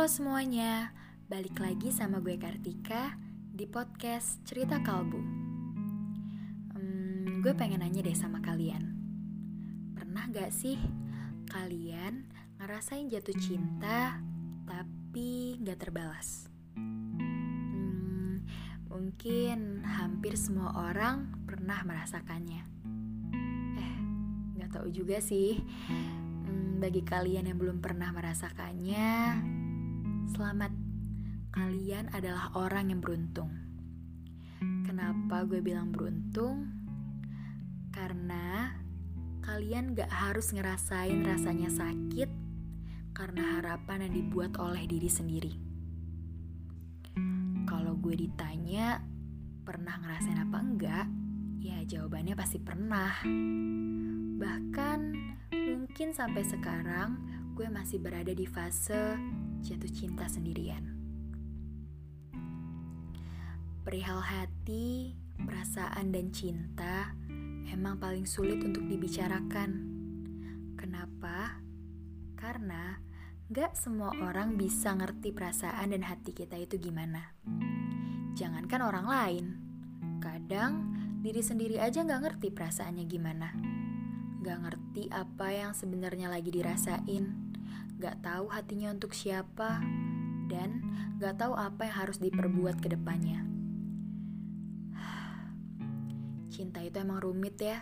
Halo semuanya, balik lagi sama gue Kartika di podcast Cerita Kalbu. Hmm, gue pengen nanya deh sama kalian, pernah gak sih kalian ngerasain jatuh cinta tapi gak terbalas? Hmm, mungkin hampir semua orang pernah merasakannya. Eh, gak tahu juga sih. Hmm, bagi kalian yang belum pernah merasakannya, Selamat, kalian adalah orang yang beruntung. Kenapa gue bilang beruntung? Karena kalian gak harus ngerasain rasanya sakit karena harapan yang dibuat oleh diri sendiri. Kalau gue ditanya, pernah ngerasain apa enggak? Ya jawabannya pasti pernah. Bahkan mungkin sampai sekarang gue masih berada di fase jatuh cinta sendirian. Perihal hati, perasaan, dan cinta emang paling sulit untuk dibicarakan. Kenapa? Karena gak semua orang bisa ngerti perasaan dan hati kita itu gimana. Jangankan orang lain, kadang diri sendiri aja gak ngerti perasaannya gimana. Gak ngerti apa yang sebenarnya lagi dirasain gak tahu hatinya untuk siapa, dan gak tahu apa yang harus diperbuat ke depannya. Cinta itu emang rumit ya.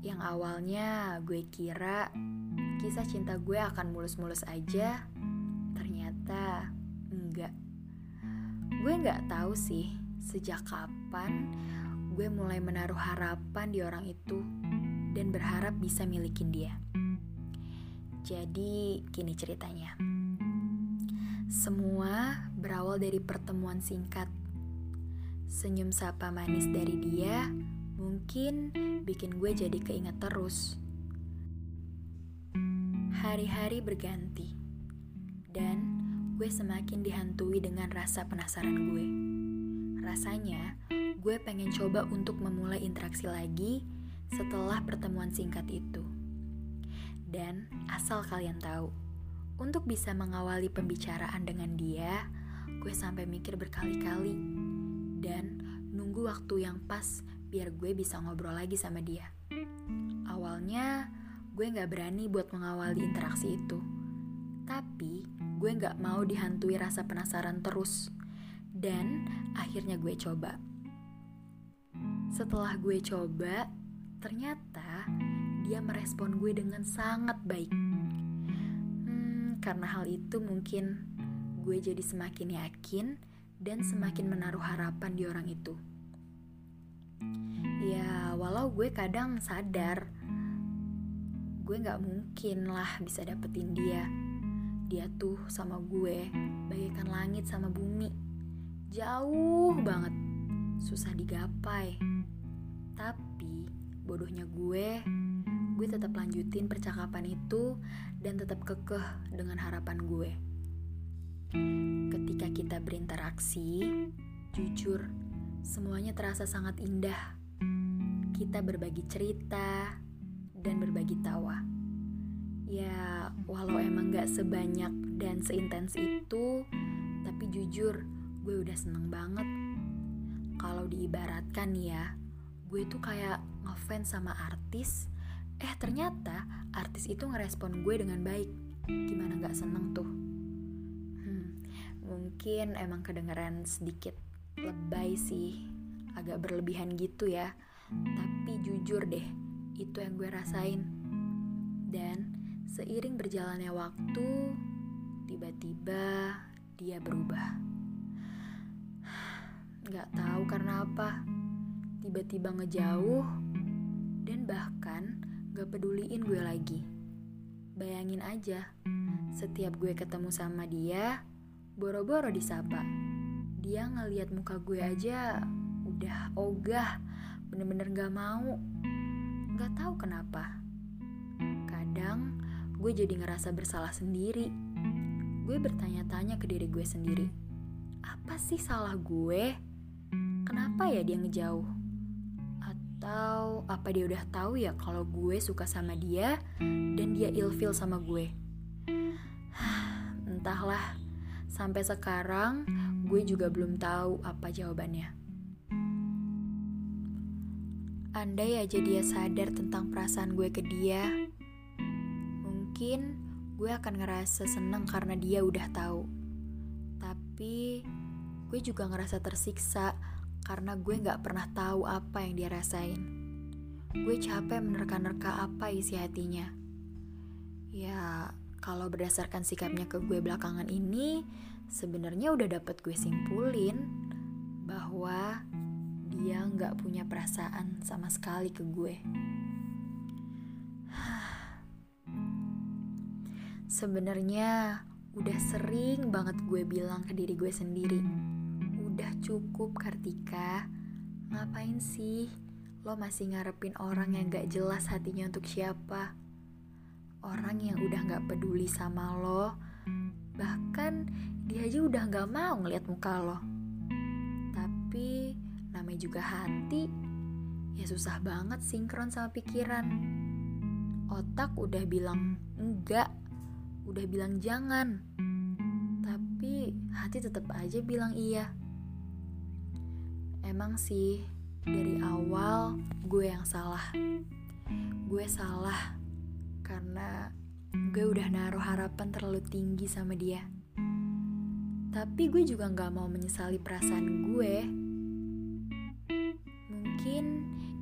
Yang awalnya gue kira kisah cinta gue akan mulus-mulus aja, ternyata enggak. Gue gak tahu sih sejak kapan gue mulai menaruh harapan di orang itu dan berharap bisa milikin dia. Jadi, gini ceritanya. Semua berawal dari pertemuan singkat. Senyum sapa manis dari dia mungkin bikin gue jadi keinget terus. Hari-hari berganti, dan gue semakin dihantui dengan rasa penasaran gue. Rasanya, gue pengen coba untuk memulai interaksi lagi setelah pertemuan singkat itu. Dan asal kalian tahu, untuk bisa mengawali pembicaraan dengan dia, gue sampai mikir berkali-kali dan nunggu waktu yang pas biar gue bisa ngobrol lagi sama dia. Awalnya gue gak berani buat mengawali interaksi itu, tapi gue gak mau dihantui rasa penasaran terus. Dan akhirnya gue coba. Setelah gue coba, ternyata dia merespon gue dengan sangat baik. Hmm, karena hal itu mungkin gue jadi semakin yakin dan semakin menaruh harapan di orang itu. Ya, walau gue kadang sadar gue gak mungkin lah bisa dapetin dia. Dia tuh sama gue bagaikan langit sama bumi. Jauh banget, susah digapai. Tapi bodohnya gue gue tetap lanjutin percakapan itu dan tetap kekeh dengan harapan gue. Ketika kita berinteraksi, jujur, semuanya terasa sangat indah. Kita berbagi cerita dan berbagi tawa. Ya, walau emang gak sebanyak dan seintens itu, tapi jujur, gue udah seneng banget. Kalau diibaratkan ya, gue tuh kayak ngefans sama artis Eh ternyata artis itu ngerespon gue dengan baik. Gimana gak seneng tuh? Hmm, mungkin emang kedengeran sedikit lebay sih. Agak berlebihan gitu ya. Tapi jujur deh, itu yang gue rasain. Dan seiring berjalannya waktu, tiba-tiba dia berubah. Gak tahu karena apa. Tiba-tiba ngejauh dan bahkan gak peduliin gue lagi. Bayangin aja, setiap gue ketemu sama dia, boro-boro disapa. Dia ngeliat muka gue aja udah ogah, bener-bener gak mau. Gak tahu kenapa. Kadang gue jadi ngerasa bersalah sendiri. Gue bertanya-tanya ke diri gue sendiri. Apa sih salah gue? Kenapa ya dia ngejauh? Atau apa dia udah tahu ya kalau gue suka sama dia dan dia ilfil sama gue? entahlah, sampai sekarang gue juga belum tahu apa jawabannya. Andai aja dia sadar tentang perasaan gue ke dia, mungkin gue akan ngerasa seneng karena dia udah tahu. Tapi gue juga ngerasa tersiksa karena gue gak pernah tahu apa yang dia rasain. Gue capek menerka-nerka apa isi hatinya. Ya, kalau berdasarkan sikapnya ke gue belakangan ini, sebenarnya udah dapet gue simpulin bahwa dia nggak punya perasaan sama sekali ke gue. Sebenarnya udah sering banget gue bilang ke diri gue sendiri, cukup Kartika, ngapain sih lo masih ngarepin orang yang gak jelas hatinya untuk siapa? Orang yang udah gak peduli sama lo, bahkan dia aja udah gak mau ngeliat muka lo. Tapi namanya juga hati, ya susah banget sinkron sama pikiran. Otak udah bilang enggak, udah bilang jangan, tapi hati tetap aja bilang iya. Emang sih, dari awal gue yang salah. Gue salah karena gue udah naruh harapan terlalu tinggi sama dia. Tapi gue juga gak mau menyesali perasaan gue Mungkin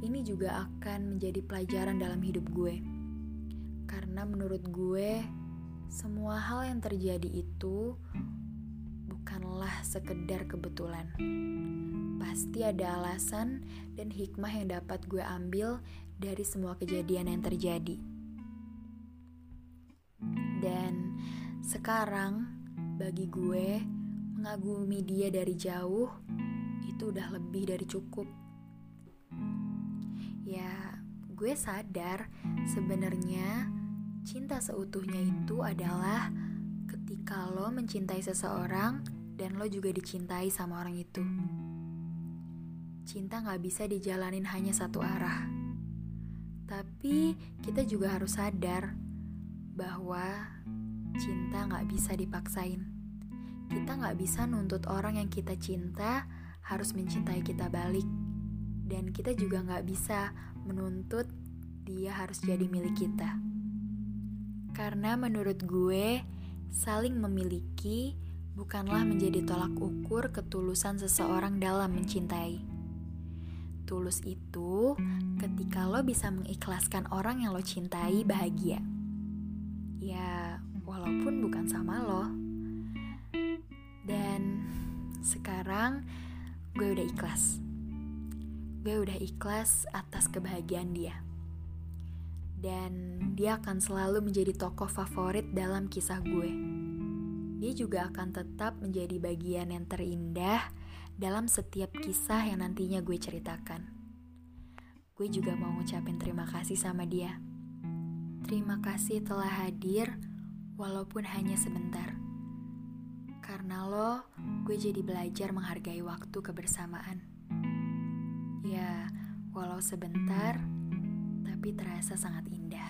ini juga akan menjadi pelajaran dalam hidup gue. Karena menurut gue, semua hal yang terjadi itu bukanlah sekedar kebetulan. Pasti ada alasan dan hikmah yang dapat gue ambil dari semua kejadian yang terjadi. Dan sekarang bagi gue mengagumi dia dari jauh itu udah lebih dari cukup ya gue sadar sebenarnya cinta seutuhnya itu adalah ketika lo mencintai seseorang dan lo juga dicintai sama orang itu. Cinta gak bisa dijalanin hanya satu arah. Tapi kita juga harus sadar bahwa cinta gak bisa dipaksain. Kita gak bisa nuntut orang yang kita cinta harus mencintai kita balik dan kita juga nggak bisa menuntut dia harus jadi milik kita. Karena menurut gue, saling memiliki bukanlah menjadi tolak ukur ketulusan seseorang dalam mencintai. Tulus itu ketika lo bisa mengikhlaskan orang yang lo cintai bahagia. Ya, walaupun bukan sama lo. Dan sekarang gue udah ikhlas gue udah ikhlas atas kebahagiaan dia. Dan dia akan selalu menjadi tokoh favorit dalam kisah gue. Dia juga akan tetap menjadi bagian yang terindah dalam setiap kisah yang nantinya gue ceritakan. Gue juga mau ngucapin terima kasih sama dia. Terima kasih telah hadir walaupun hanya sebentar. Karena lo, gue jadi belajar menghargai waktu kebersamaan. Ya, walau sebentar, tapi terasa sangat indah.